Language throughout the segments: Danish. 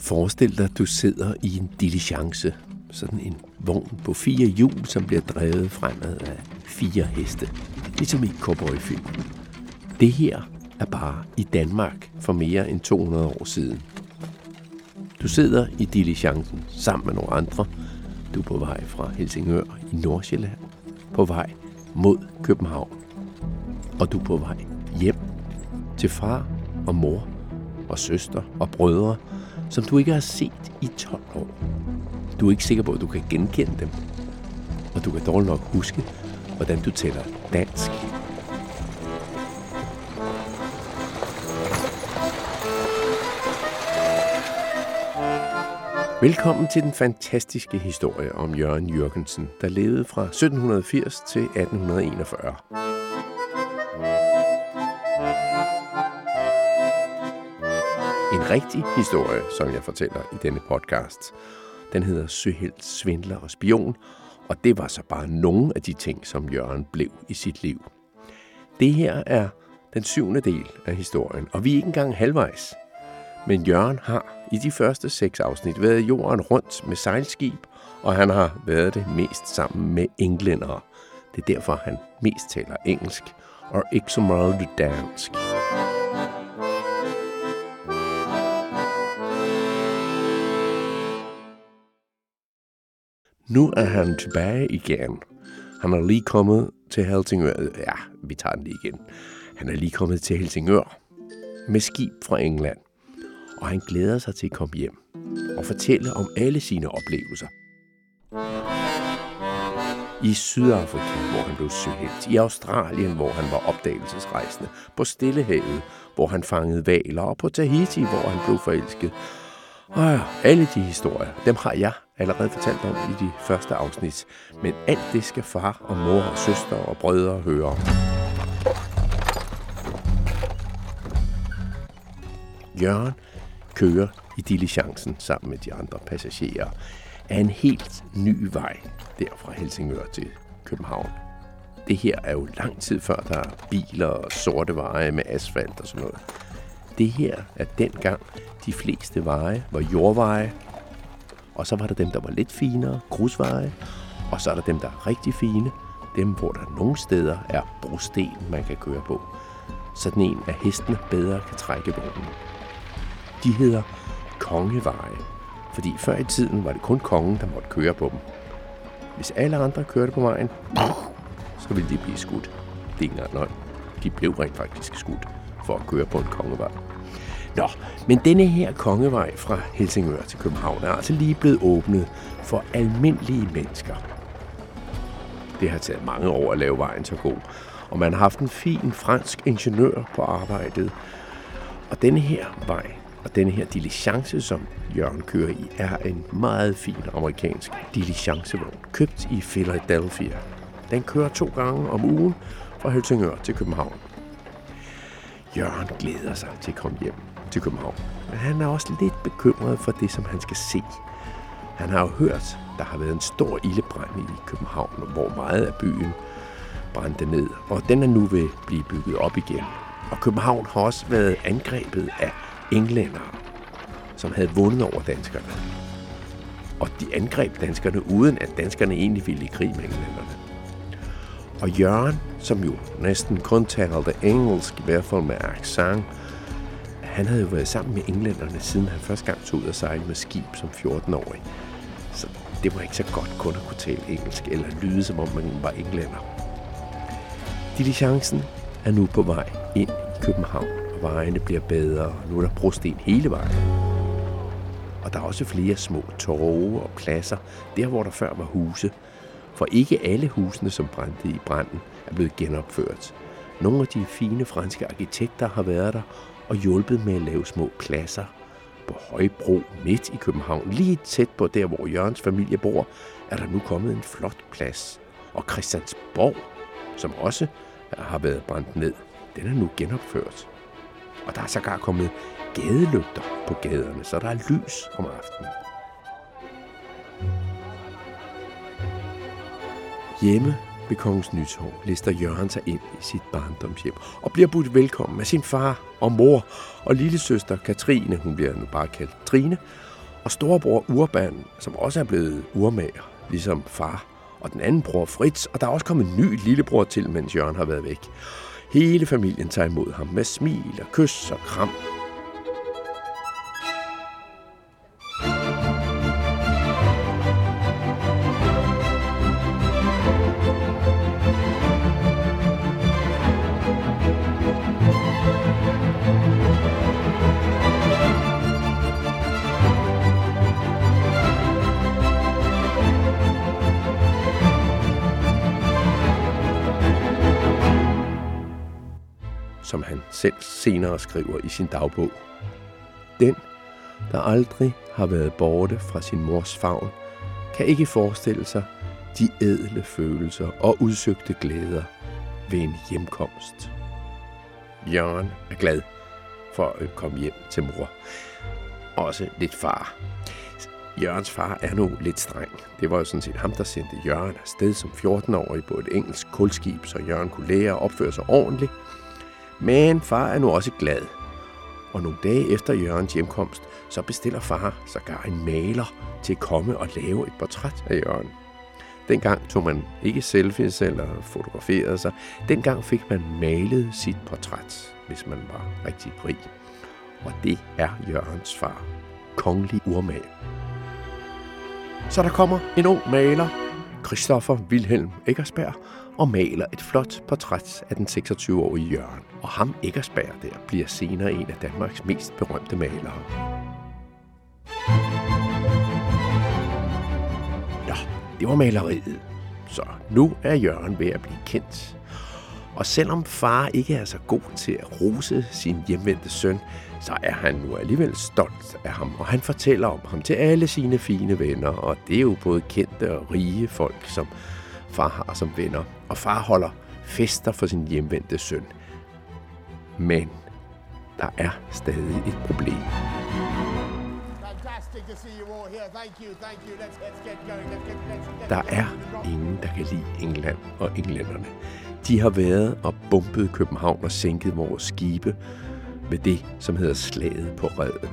Forestil dig, at du sidder i en diligence. Sådan en vogn på fire hjul, som bliver drevet fremad af fire heste. Ligesom i cowboyfilm. Det her er bare i Danmark for mere end 200 år siden. Du sidder i diligencen sammen med nogle andre. Du er på vej fra Helsingør i Nordsjælland. På vej mod København. Og du er på vej hjem til far og mor og søster og brødre, som du ikke har set i 12 år. Du er ikke sikker på, at du kan genkende dem. Og du kan dårligt nok huske, hvordan du taler dansk. Velkommen til den fantastiske historie om Jørgen Jørgensen, der levede fra 1780 til 1841. En rigtig historie, som jeg fortæller i denne podcast. Den hedder Søhelt, Svindler og Spion, og det var så bare nogle af de ting, som Jørgen blev i sit liv. Det her er den syvende del af historien, og vi er ikke engang halvvejs. Men Jørgen har i de første seks afsnit været jorden rundt med sejlskib, og han har været det mest sammen med englændere. Det er derfor, han mest taler engelsk og ikke så meget dansk. Nu er han tilbage igen. Han er lige kommet til Helsingør. Ja, vi tager den lige igen. Han er lige kommet til Helsingør med skib fra England. Og han glæder sig til at komme hjem og fortælle om alle sine oplevelser. I Sydafrika, hvor han blev søhelt. I Australien, hvor han var opdagelsesrejsende. På Stillehavet, hvor han fangede valer. Og på Tahiti, hvor han blev forelsket. Og ja, alle de historier, dem har jeg allerede fortalt om i de første afsnit. Men alt det skal far og mor og søster og brødre høre om. Jørgen kører i diligencen sammen med de andre passagerer af en helt ny vej der fra Helsingør til København. Det her er jo lang tid før der er biler og sorte veje med asfalt og sådan noget. Det her er dengang de fleste veje var jordveje, og så var der dem, der var lidt finere, grusveje, og så er der dem, der er rigtig fine, dem, hvor der nogle steder er brosten, man kan køre på. Sådan en af hestene bedre kan trække vognen. De hedder kongeveje, fordi før i tiden var det kun kongen, der måtte køre på dem. Hvis alle andre kørte på vejen, så ville de blive skudt. Det er ikke engang løgn. De blev rent faktisk skudt for at køre på en kongevej. Nå, men denne her kongevej fra Helsingør til København er altså lige blevet åbnet for almindelige mennesker. Det har taget mange år at lave vejen så god, og man har haft en fin fransk ingeniør på arbejdet. Og denne her vej, og denne her diligence, som Jørgen kører i, er en meget fin amerikansk diligencevogn, købt i Philadelphia. Den kører to gange om ugen fra Helsingør til København. Jørgen glæder sig til at komme hjem til København. Men han er også lidt bekymret for det, som han skal se. Han har jo hørt, der har været en stor ildebrand i København, hvor meget af byen brændte ned, og den er nu ved at blive bygget op igen. Og København har også været angrebet af englændere, som havde vundet over danskerne. Og de angreb danskerne, uden at danskerne egentlig ville i krig med englænderne. Og Jørgen, som jo næsten kun talte engelsk, i hvert fald med accent, han havde jo været sammen med englænderne, siden han første gang tog ud og sejle med skib som 14-årig. Så det var ikke så godt kun at kunne tale engelsk, eller lyde som om man var englænder. Diligencen er nu på vej ind i København, og vejene bliver bedre, og nu er der brosten hele vejen. Og der er også flere små torve og pladser, der hvor der før var huse. For ikke alle husene, som brændte i branden, er blevet genopført. Nogle af de fine franske arkitekter har været der og hjulpet med at lave små pladser på Højbro midt i København. Lige tæt på der, hvor Jørgens familie bor, er der nu kommet en flot plads. Og Christiansborg, som også har været brændt ned, den er nu genopført. Og der er sågar kommet gadelygter på gaderne, så der er lys om aftenen. Hjemme ved Kongens Nytorv lister Jørgen sig ind i sit barndomshjem og bliver budt velkommen af sin far og mor og lille søster Katrine, hun bliver nu bare kaldt Trine, og storebror Urban, som også er blevet urmager, ligesom far, og den anden bror Fritz, og der er også kommet en ny lillebror til, mens Jørgen har været væk. Hele familien tager imod ham med smil og kys og kram. Som han selv senere skriver i sin dagbog. Den, der aldrig har været borte fra sin mors favn, kan ikke forestille sig de edle følelser og udsøgte glæder ved en hjemkomst. Jørgen er glad for at komme hjem til mor. Også lidt far. Jørgens far er nu lidt streng. Det var jo sådan set ham, der sendte Jørgen afsted som 14-årig på et engelsk kulskib, så Jørgen kunne lære at opføre sig ordentligt – men far er nu også glad. Og nogle dage efter Jørgens hjemkomst, så bestiller far sågar en maler til at komme og lave et portræt af Jørgen. Dengang tog man ikke selfies eller fotograferede sig. Dengang fik man malet sit portræt, hvis man var rigtig rig. Og det er Jørgens far. Kongelig urmag. Så der kommer en ung maler, Christoffer Wilhelm Eggersberg, og maler et flot portræt af den 26-årige Jørgen. Og ham Eggersberg der bliver senere en af Danmarks mest berømte malere. Nå, det var maleriet. Så nu er Jørgen ved at blive kendt. Og selvom far ikke er så god til at rose sin hjemvendte søn, så er han nu alligevel stolt af ham, og han fortæller om ham til alle sine fine venner, og det er jo både kendte og rige folk, som far har som venner, og far holder fester for sin hjemvendte søn. Men der er stadig et problem. Der er ingen, der kan lide England og englænderne. De har været og bumpet København og sænket vores skibe med det, som hedder slaget på redden.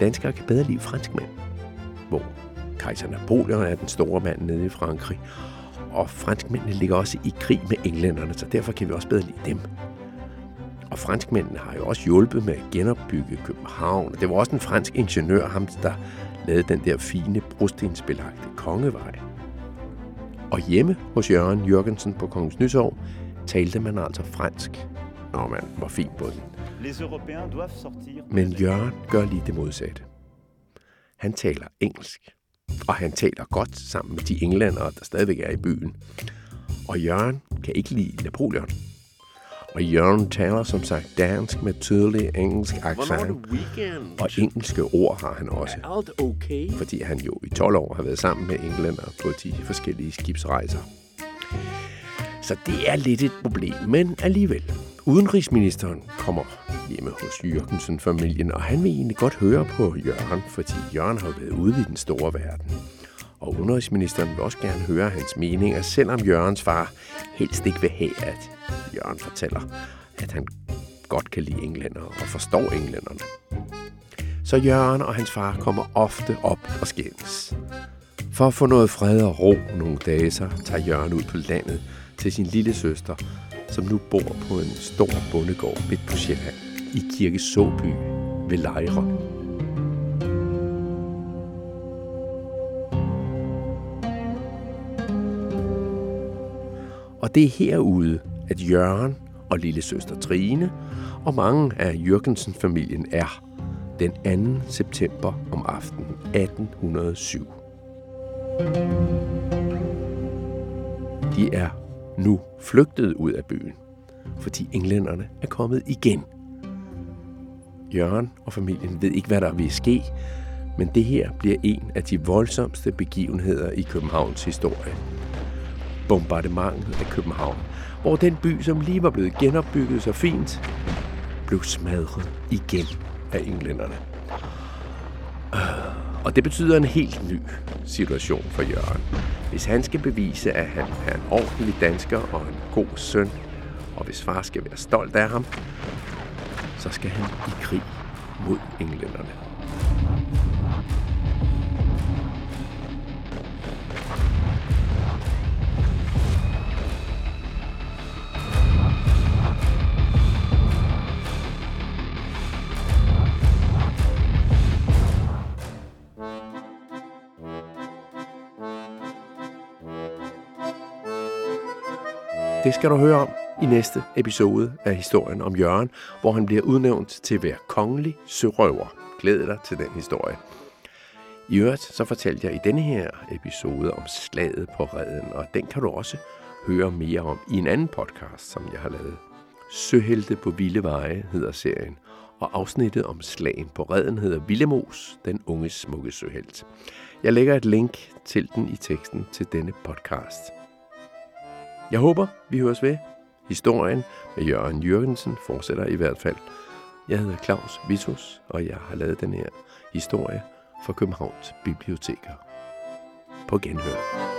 Danskere kan bedre lide franskmænd, hvor kejser Napoleon er den store mand nede i Frankrig, og franskmændene ligger også i krig med englænderne, så derfor kan vi også bedre lide dem. Og franskmændene har jo også hjulpet med at genopbygge København. Det var også en fransk ingeniør, ham der lavede den der fine brostensbelagte kongevej. Og hjemme hos Jørgen Jørgensen på Kongens Nytorv talte man altså fransk, når man var fint på den. Men Jørgen gør lige det modsatte. Han taler engelsk og han taler godt sammen med de englændere, der stadigvæk er i byen. Og Jørgen kan ikke lide Napoleon. Og Jørgen taler som sagt dansk med tydelig engelsk accent. Og engelske ord har han også. Er alt okay? Fordi han jo i 12 år har været sammen med englænder på de forskellige skibsrejser. Så det er lidt et problem, men alligevel. Udenrigsministeren kommer hjemme hos Jørgensen-familien, og han vil egentlig godt høre på Jørgen, fordi Jørgen har været ude i den store verden. Og udenrigsministeren vil også gerne høre hans meninger, selvom Jørgens far helst ikke vil have, at Jørgen fortæller, at han godt kan lide englænder og forstår englænderne. Så Jørgen og hans far kommer ofte op og skændes. For at få noget fred og ro nogle dage, så tager Jørgen ud på landet til sin lille søster, som nu bor på en stor bondegård midt på Sjælland i Kirke Såby ved Lejre. Og det er herude, at Jørgen og lille søster Trine og mange af Jørgensen-familien er den 2. september om aftenen 1807. De er nu flygtet ud af byen, fordi englænderne er kommet igen. Jørgen og familien ved ikke, hvad der vil ske, men det her bliver en af de voldsomste begivenheder i Københavns historie. Bombardementet af København, hvor den by, som lige var blevet genopbygget så fint, blev smadret igen af englænderne. Øh, og det betyder en helt ny situation for Jørgen. Hvis han skal bevise, at han er en ordentlig dansker og en god søn, og hvis far skal være stolt af ham, så skal han i krig mod englænderne. Det skal du høre om i næste episode af historien om Jørgen, hvor han bliver udnævnt til at være kongelig sørøver. Glæd dig til den historie. I øvrigt så fortalte jeg i denne her episode om slaget på redden, og den kan du også høre mere om i en anden podcast, som jeg har lavet. Søhelte på Vilde Veje hedder serien, og afsnittet om slagen på redden hedder Villemos, den unge smukke søhelt. Jeg lægger et link til den i teksten til denne podcast. Jeg håber, vi høres ved. Historien med Jørgen Jørgensen fortsætter i hvert fald. Jeg hedder Claus Vitus, og jeg har lavet den her historie for Københavns Biblioteker. På genhør.